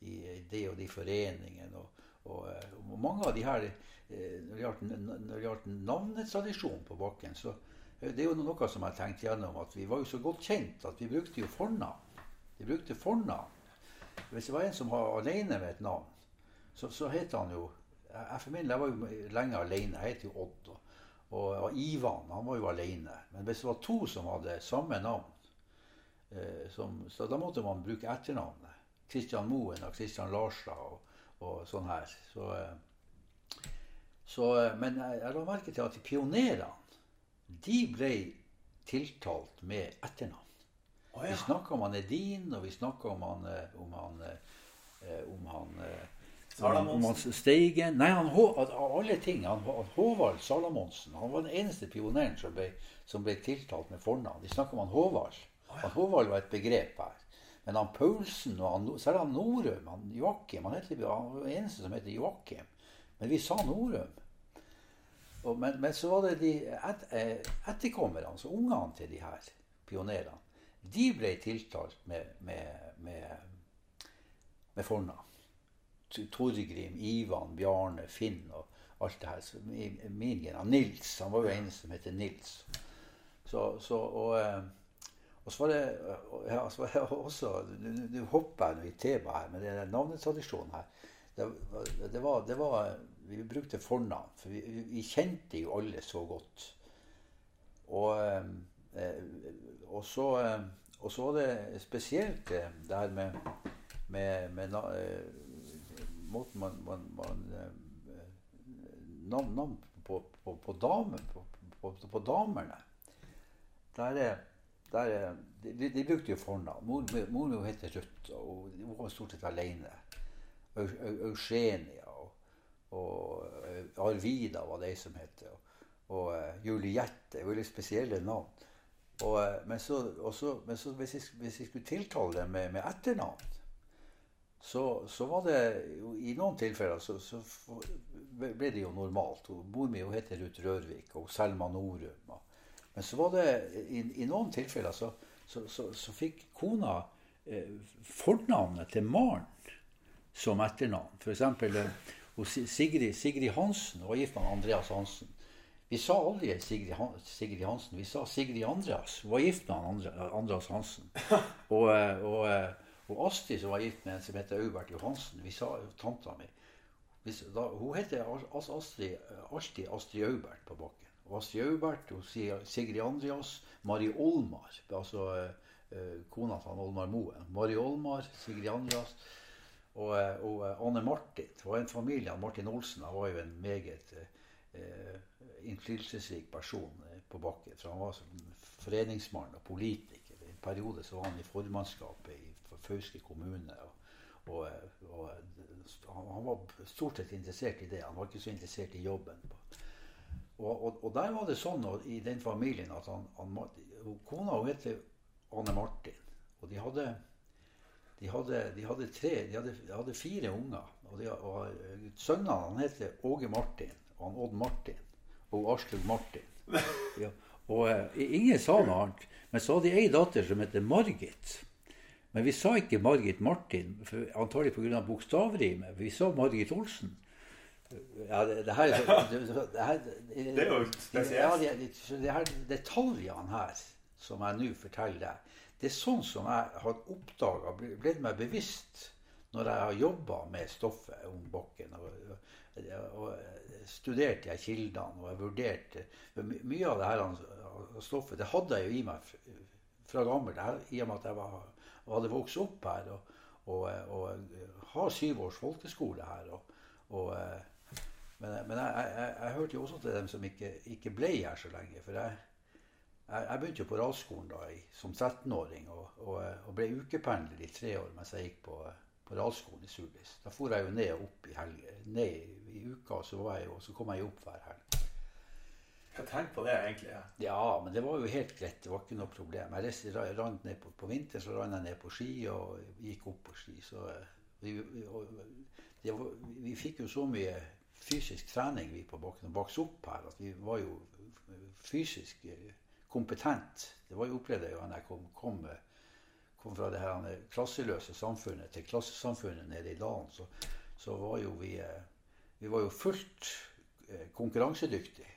B: i det og de foreningene. Og, og, og, mange av de her eh, Når det gjaldt navnetradisjon på bakken, så det er jo noe som jeg tenkt gjennom, at vi var jo så godt kjent at vi brukte jo fornavn. Vi brukte fornavn. Hvis det var en som var alene med et navn, så, så het han jo jeg for min, jeg var jo lenge alene. Jeg het jo Odd. Og, og, Ivan han var jo alene. Men hvis det var to som hadde samme navn, eh, som, så da måtte man bruke etternavnet. Kristian Moen og Kristian Larstad og, og, sånn her. Så, eh, så, eh, men jeg, la merke til at pionerene de ble tiltalt med etternavn. Oh, ja. Vi snakka om han Edin, og vi snakka om han, eh, om han, om han Salamonsen? Steigen Nei, han, av alle ting. Han, Håvard Salamonsen han var den eneste pioneren som ble, som ble tiltalt med fornavn. De snakker om han Håvard. Han Håvard var et begrep her. Men han Paulsen og så er han Norum, han Joakim Han, heter, han den eneste som heter Joakim. Men vi sa Norum. Og, men, men, så var det de et, eh, etterkommerne, altså ungene til de her pionerene, de ble tiltalt med, med, med, med fornavn. Torgrim, Ivan, Bjarne, Finn og alt det her. Min min Nils. Han var jo en som heter Nils. Så, så og, eh, og, så var det ja, så var det også Nå hopper jeg i temaet her, men det er navnetradisjonen her. Det, det, var, det var, Vi brukte fornavn, for vi, vi, kjente jo alle så godt. Og, eh, og så, og så var det spesielt eh, det her med, med, med eh, måten man, man, man eh, Navn, navn på, på, på, damer, på, damene. Der er der, er- de, de brukte jo fornavn. Mor, mor mi heter Ruth, og hun var stort sett alene. Eu- Eu- Eugenia og, og eh, Arvida var det som het. Og, og eh, Juliette. Veldig spesielle navn. Og, eh, men så, også, men så hvis, jeg, hvis jeg skulle tiltale dem med, med etternavn, så, så var det I noen tilfeller så, så ble det jo normalt. Mor mi heter Ruth Rørvik, og Selma Norum. Og, men så var det i, i noen tilfeller så, så, så, så fikk kona eh, fornavnet til Maren som etternavn. F.eks. Eh, Sigrid, Sigrid Hansen var gift med Andreas Hansen. Vi sa aldri Sigrid, Han- Sigrid Hansen, vi sa Sigrid Andreas. Hun var gift med Andreas Hansen. Og, eh, og, eh, og Astrid, som var gift med en som heter Aubert Johansen, vi sa tanta mi da, Hun heter As- As- Astrid, alltid Astrid Aubert på bakken. Og Astrid Aubert, og Sig- Sigrid Andreas, Mari Olmar, altså eh, eh, kona til Olmar Moen. Mari Olmar, Sigrid Andreas. Og, eh, og Anne Martin. Det var en familie. Martin Olsen han var jo en meget eh, innflytelsesrik person på bakken. For han var som foreningsmann og politiker. I en periode så var han i formannskapet i Fauske kommune. Og, og, og han, var stort sett interessert i det. Han var ikke så interessert i jobben. Og, og, og der var det sånn og, i den familien at han, han, kona hun heter Anne Martin. Og de hadde de hadde, de hadde tre, de hadde, de hadde fire unger. Og, de, og eh, sønnene han heter Åge Martin og han Odd Martin og Aslaug Martin. Ja. Og eh, ingen sa noe annet. Men så hadde de ei datter som heter Margit. Men vi sa ikke Margit Martin, for antagelig pga. bokstavrimet. Vi sa Margit Olsen. Ja, det, det her, det, det, det, her, det,
C: er jo spesielt.
B: Ja, det, det, her detaljene her som jeg nå forteller deg, det er sånn som jeg har oppdaga, blitt meg bevisst når jeg har jobba med stoffet om Bakken. Og, og, og studert de kildene og jeg vurderte Mye av det her stoffet det hadde jeg jo i meg fra gammelt, i og med at jeg var, hadde vokst opp her og, og, har syv års folkeskole her. Og, men men jeg, jeg, jeg, hørte jo også til dem som ikke, ikke ble her så lenge. For jeg, jeg, begynte jo på realskolen da som 13-åring og, og, og ble ukependler i tre år mens jeg gikk på, på realskolen i Sulis. Da for jeg jo ned og opp i helge, ned i, uka, så, jo, så kom jeg jo opp hver helg.
C: Jeg tenkte på det, egentlig? ja.
B: Ja, men det var jo helt greit. Det var ikke noe problem. Jeg reiste, ra- rant ned på, på vinteren, så rant jeg ned på ski og gikk opp på ski. Så eh, vi, vi, det vi fikk jo så mye fysisk trening vi på bakken og vokste opp her, at vi var jo fysisk eh, kompetent. Det var jo opplevd da jeg kom, kom, eh, kom fra det her eh, klasseløse samfunnet til klassesamfunnet nede i dalen. Så, så var jo vi, vi var jo fullt konkurransedyktige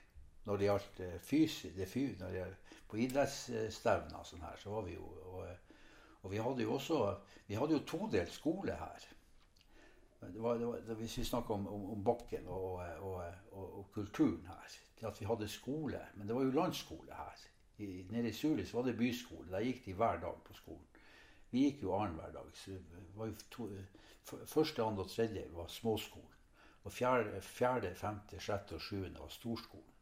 B: når det gjaldt fysisk det fyr, når det, på idrettsstevner og sånn her, så var vi jo og, og vi hadde jo også Vi hadde jo todelt skole her. Det var, det var, hvis vi snakker om, om, om bakken og, og, og, og kulturen her At vi hadde skole. Men det var jo landsskole her. I, nede i Sulis var det byskole. Der gikk de hver dag på skolen. Vi gikk jo annenhver dag. Så to, første, andre og tredje var småskolen. Og fjerde, fjerde, femte, sjette og sjuende var storskolen.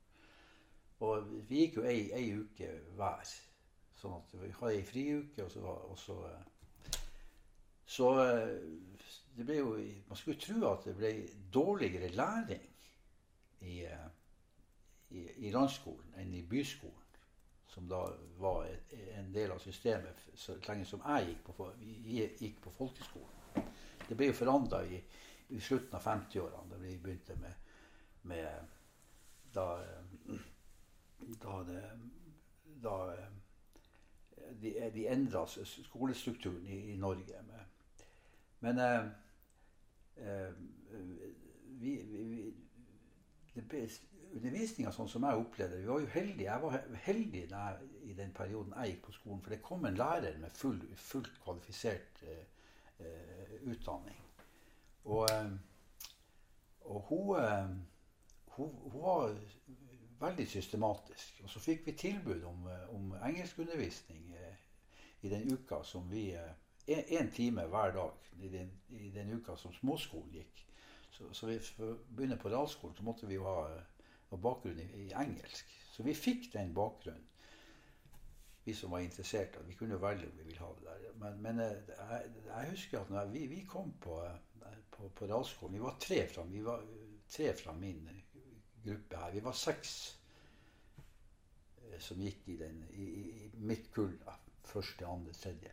B: Og vi gikk jo ei, ei uke hver. Sånn at vi hadde ei friuke, og så, og så Så eh, det ble jo Man skulle tro at det ble dårligere læring i, eh, i, i landsskolen enn i byskolen. Som da var en del av systemet så lenge som jeg gikk på, gikk på folkeskolen. Det ble jo forandra i, i slutten av 50-årene, da vi begynte med, med da, eh, da, det, da de, de endra skolestrukturen i, i Norge. Med. Men eh, eh, vi, vi, vi Undervisninga sånn som jeg opplevde Vi var jo heldige. Jeg var heldig da i den perioden jeg gikk på skolen. For det kom en lærer med full, fullt kvalifisert eh, utdanning. Og, eh, og hun, eh, hun, hun var veldig systematisk. Og så fikk vi tilbud om, eh, om engelskundervisning i den uka som vi Én time hver dag i den, i den, uka som småskolen gikk. Så, så vi, for å begynne på realskolen så måtte vi jo ha, ha bakgrunn i, i, engelsk. Så vi fikk den bakgrunnen, vi som var interessert. Vi kunne velge om vi ville ha det der. Men, men jeg, jeg, husker at når vi, vi kom på, på, på realskolen Vi var tre fra, vi var tre fra min gruppe her. Vi var seks som gikk i, den, i, i mitt kull. Første, andre, tredje.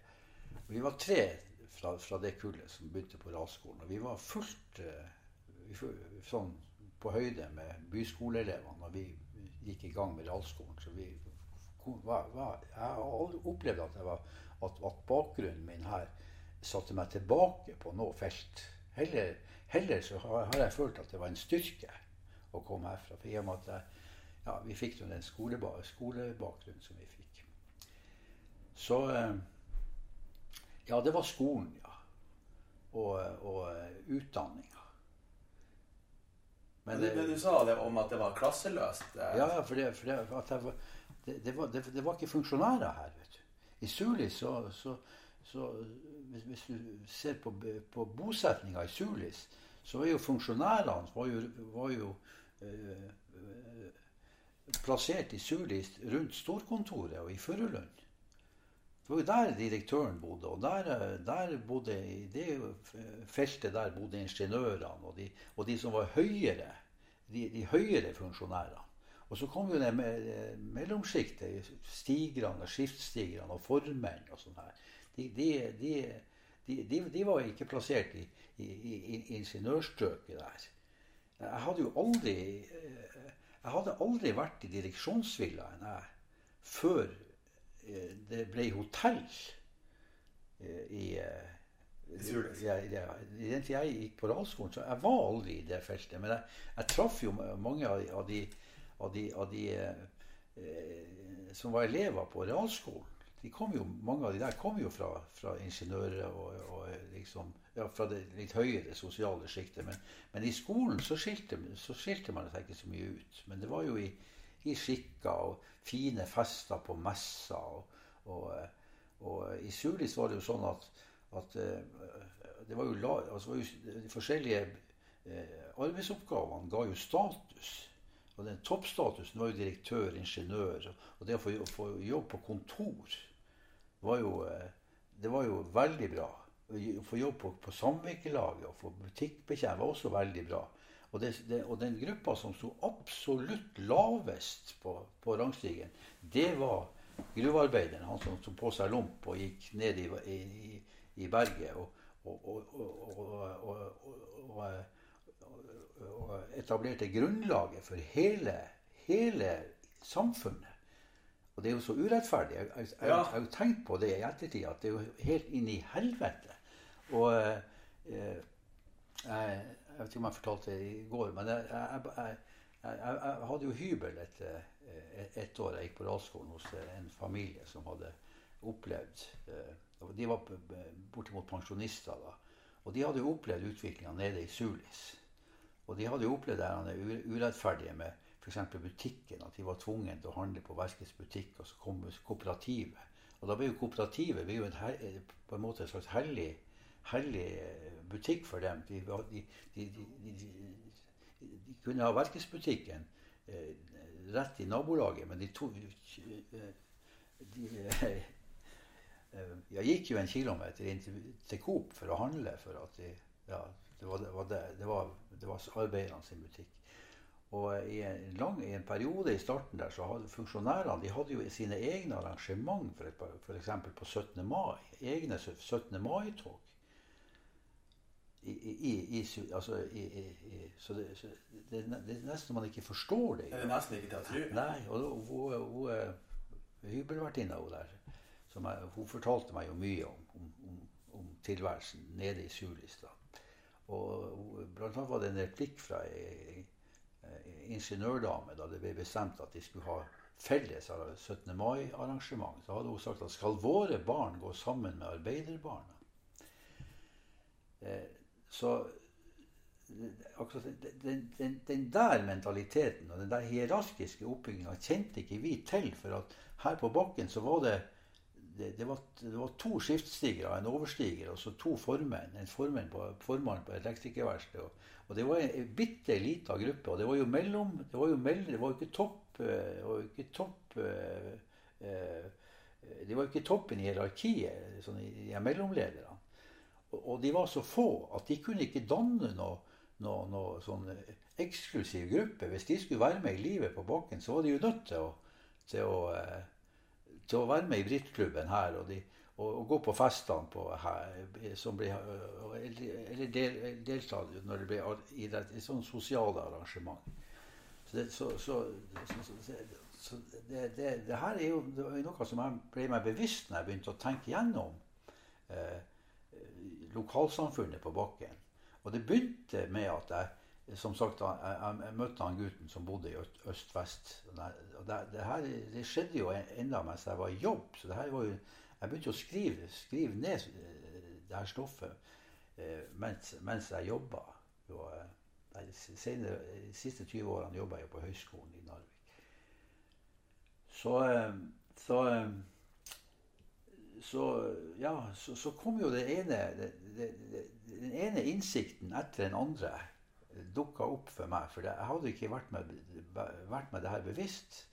B: Vi var tre fra, fra, det kullet som begynte på realskolen. Og vi var fullt uh, sånn på høyde med byskoleelevene når vi gikk i gang med realskolen. Så vi var, var, jeg har opplevd at, var, at, at, bakgrunnen min her satte meg tilbake på noe felt. Heller, heller så har, jeg følt at det var en styrke å komme herfra. For i og med at jeg, ja, vi fikk den skolebakgrunnen som vi fikk. Så uh, ja, det var skolen, ja. Og, og eh, utdanninga.
C: Men, men, men, du sa det om at det var klasseløst?
B: Eh. Ja, for, det, for det, var, det, var, det, var, ikke funksjonærer her. vet du. I Suli så, så, så hvis, hvis, du ser på, på bosetninga i Sulis, så var jo funksjonærene var jo, var jo eh, plassert i Sulis rundt storkontoret og i Furulund. Det var jo der direktøren bodde. Og der, der bodde, i det feltet der bodde ingeniørene og de, og de som var høyere, de, de høyere funksjonærene. Og så kom jo det med, mellomsjiktet, stigerne, skiftstigerne og formenn og sånn her. De, de, var ikke plassert i, i, i ingeniørstrøket der. Jeg hadde jo aldri Jeg hadde aldri vært i direksjonsvillaen før Eh, det ble hotell eh, i eh, ja, ja, I den tida jeg gikk på realskolen, så jeg var aldri i det feltet. Men jeg, jeg traff jo mange av, av de, av de, av de eh, som var elever på realskolen. De kom jo, mange av de der kom jo fra, fra ingeniører og, og liksom, ja, fra det litt høyere sosiale sjiktet. Men, men, i skolen så skilte, så skilte man seg ikke så mye ut. Men det var jo i, i skikker og fine fester på messer. Og, og, og, i Sulis var det jo sånn at, at eh, det var jo, altså var jo de forskjellige eh, arbeidsoppgavene ga jo status. Og den toppstatusen var jo direktør, ingeniør. Og det å få, jobb på kontor var jo, eh, det var jo veldig bra. Å få jobb på, på samvirkelaget og få butikkbetjent var også veldig bra. Og, det, det, og, den gruppa som sto absolutt lavest på, på rangstigen, det var gruvearbeideren. Han som tok på seg lomp og gikk ned i, i, i berget og, og, etablerte grunnlaget for hele, hele samfunnet. Og det er jo så urettferdig. Jeg, jeg, jeg, jeg har jo tenkt på det i ettertid, at det er jo helt inn i helvete. Og eh, jeg, vet ikke om jeg fortalte det i går, men jeg, jeg, jeg, jeg hadde jo hybel et, et, et, år jeg gikk på realskolen hos en familie som hadde opplevd eh, De var bortimot pensjonister da. Og de hadde jo opplevd utviklinga nede i Sulis. Og de hadde jo opplevd det urettferdige med f.eks. butikken. At de var tvunget til å handle på Verkets butikk, og så kom kooperativet. Og da ble jo kooperativet ble jo en, på en måte et slags hellig hellig eh, butikk for dem. De, de, de, de kunne ha verkesbutikken eh, rett i nabolaget, men de to eh, Jeg gikk jo en kilometer inn til, til Coop for å handle, for at ja, det, var, var var, var arbeiderne sin butikk. Og i en, lang, i en, periode i starten der så hadde funksjonærene de hadde jo sine egne arrangement, f.eks. på 17. mai. Egne 17. mai-tog i, i, i, altså, så, det, så det, det, er nesten man ikke forstår det.
C: Det er nesten ikke til å tro.
B: Nei. Og hun, hun, hybelvertinna der, jeg, hun fortalte meg jo mye om, om, om, om tilværelsen nede i Sulistad. Og blant annet var det en replikk fra ei, ingeniørdame da det ble bestemt at de skulle ha felles 17. mai-arrangement. Da hadde hun sagt at skal våre barn gå sammen med arbeiderbarna? Eh, så den, den, den, der mentaliteten og den der hierarkiske oppbygginga kjente ikke vi til. For at her på bakken så var det det, det, var, det var to skiftstigere, en overstiger og så to formenn. En formann på, formann på elektrikerverkstedet. Og, og, det var en, bitte lita gruppe. Og det var jo mellom Det var jo, mellom, det var ikke topp og var jo ikke topp eh, eh, Det var jo ikke toppen i hierarkiet, sånn i, i mellomlederne. Og, de var så få at de kunne ikke danne noe, noe, noe sånn eksklusiv gruppe. Hvis de skulle være med i livet på bakken, så var de jo nødt til å, til å til å være med i brittklubben her og, de, og, og, gå på festene her, som ble, eller del, delta når det ble i et sånt sosiale arrangement. Så, det, så, så, så det, det, det, her er jo noe som jeg ble meg bevisst når jeg begynte å tenke gjennom eh, lokalsamfunnet på bakken. Og det begynte med at jeg som sagt, jeg, jeg, møtte han gutten som bodde i øst-vest. det, det, det skjedde jo enda mens jeg var i jobb. Så det her var jo, jeg begynte å skrive, skrive ned eh, det her stoffet eh, mens, mens, jeg jobba. Eh, de siste 20 årene jobba jeg på Høgskolen i Narvik. Så, så, så ja, så, så, kom jo det ene, det, den ene innsikten etter den andre dukka opp for meg. For jeg hadde ikke vært med, vært med det her bevisst.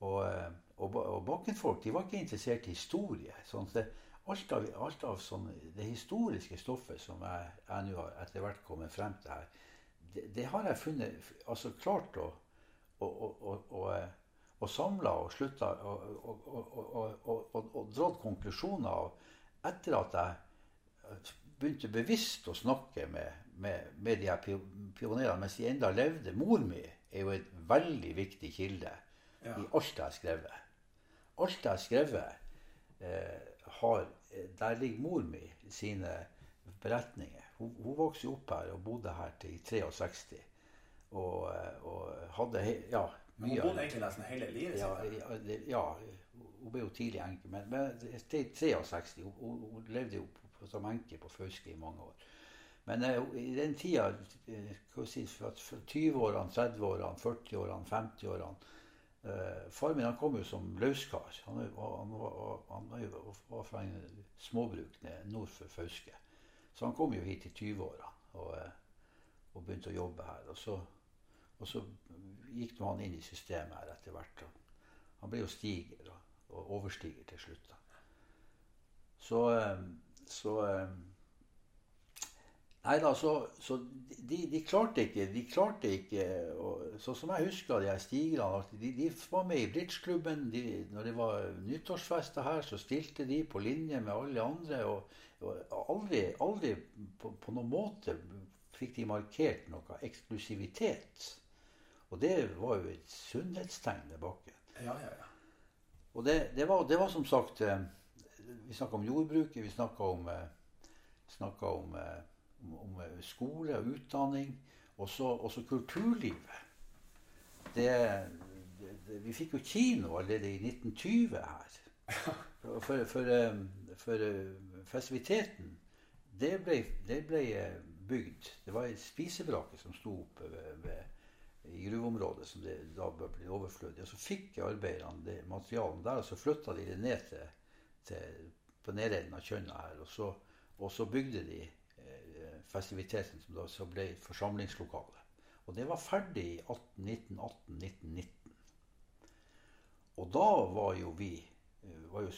B: Og, og, og bakkenfolk de var ikke interessert i historie. sånn det, alt av, alt av sånn, det historiske stoffet som jeg, jeg nå etter hvert kommet frem til her, det, det har jeg funnet altså klart å, å, å, å, å samla og slutta og, og, og, dratt konklusjoner av etter at jeg begynte bevisst å snakke med, med, med de her pionerene mens de enda levde. Mor mi er jo et veldig viktig kilde ja. i alt jeg har skrevet. Alt jeg har skrevet, eh, har, der ligger mor mi sine beretninger. Hun, hun vokste opp her og bodde her til 63. Og, eh, og hadde ja,
C: mye Hun bodde egentlig nesten hele livet
B: ja, ja, ja, hun ble jo tidlig enke. Men, men til 63. Hun, hun, levde jo som enke på Fauske i mange år. Men uh, i den tida, uh, si, fra 20-årene, 30-årene, 40-årene, 50-årene uh, Far min han kom jo som løskar. Han, han, var, han var fra en småbruk nord for Fauske. Så han kom jo hit i 20-åra og, og, begynte å jobbe her. Og så, og så gikk han inn i systemet her etter hvert. Han ble jo stiger og, og overstiger til slutt. Da. Så, så Nei da, så, så de, de, klarte ikke De klarte ikke Sånn som jeg husker de her stigerne de, de, var med i bridgeklubben. De, når det var nyttårsfester her, så stilte de på linje med alle andre. Og, og aldri, aldri på, på, noen måte fikk de markert noe eksklusivitet. Og det var jo et sunnhetstegn ved bakken.
C: Ja, ja, ja.
B: Og det, det, var, det, var, som sagt eh, Vi snakka om jordbruket, vi snakka om, eh, om om, om skole og utdanning. Og så kulturlivet. Det, vi fikk jo kino allerede i 1920 her. For, for, for festiviteten, det ble, det ble, bygd. Det var ei spisebrake som sto oppe ved, ved, i gruveområdet, som det da ble overflødig. Og så fikk arbeiderne det materialet der, og så flytta de det ned til, til på nedenden av Kjønna her. Og så, og så bygde de festiviteten som da så ble forsamlingslokale. Og det var ferdig i 1918-1919. Og da var jo vi eh, var jo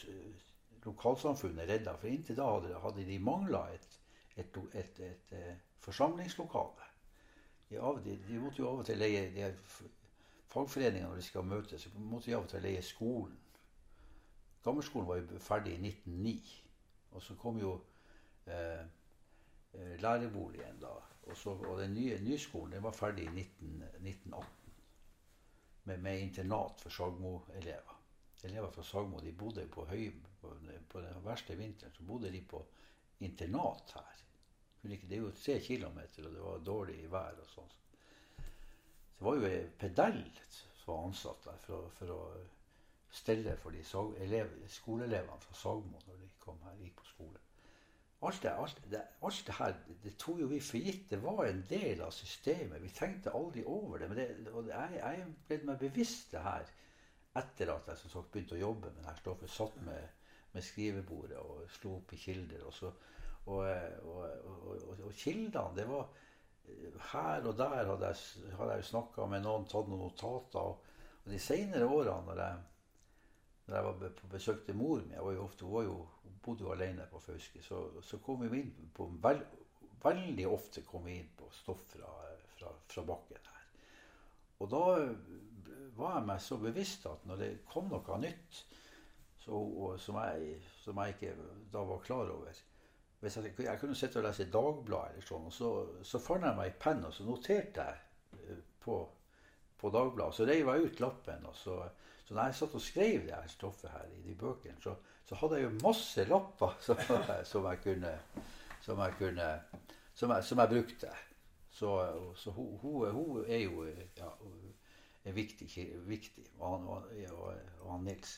B: lokalsamfunnet redda, for inntil da hadde, hadde de mangla et, et, et, et, eh, forsamlingslokale. De, de, de, måtte jo av og til leie de fagforeningene når de skal møtes, så måtte de av og til leie skolen. Gammelskolen var jo ferdig i 1909. Og så kom jo eh, Eh, læreboligen da. Og, så, og den nye skolen den var ferdig i 19, 1918 med, med, internat for Sagmo-elever. Elever fra Sagmo de bodde på høy, på, på, den verste vinteren så bodde de på internat her. Det er jo tre kilometer, og det var dårlig vær og sånn. Så det var jo ei pedell som var ansatt der for, for å stelle for de skoleelevene fra Sagmo når de kom her, gikk på skole alt det, alt, det, alt det her det tok jo vi for gitt. Det var en del av systemet. Vi tenkte aldri over det. Men det, og jeg, jeg ble meg bevisst det her etter at jeg som sagt begynte å jobbe med det her stoffet. Satt med med skrivebordet og slo opp i kilder. Og, så, og, og, og kildene, det var Her og der hadde jeg, hadde jeg snakka med noen, tatt noen notater. Og, de senere årene, når jeg, når jeg var på besøk til mor mi Hun var jo, bodde jo alene på Fauske. Så, så kom vi inn på vel, Veldig ofte kom vi inn på stoff fra, fra, fra bakken her. Og da var jeg meg så bevisst at når det kom noe nytt så, som, jeg, som, jeg, ikke da var klar over Hvis jeg, jeg kunne sitte og lese Dagbladet, eller sånn, og så, så fant jeg meg en penn og så noterte jeg eh, på, på Dagbladet. Så reiv jeg ut lappen. og så, så når jeg satt og skrev det her stoffet her i de bøkene, så, så hadde jeg jo masse lapper som, som jeg kunne, som jeg, kunne som jeg, som jeg brukte. Så, så hun, hun, er jo ja, er viktig. viktig og, han, og, og han Nils.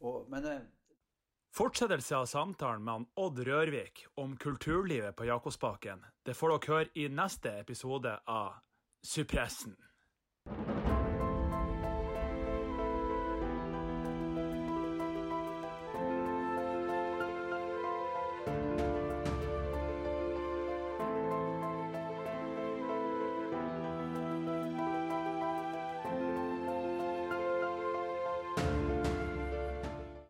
B: Og, men eh,
A: Fortsettelse av samtalen med han Odd Rørvik om kulturlivet på Jakobsbakken det får dere høre i neste episode av Sypressen.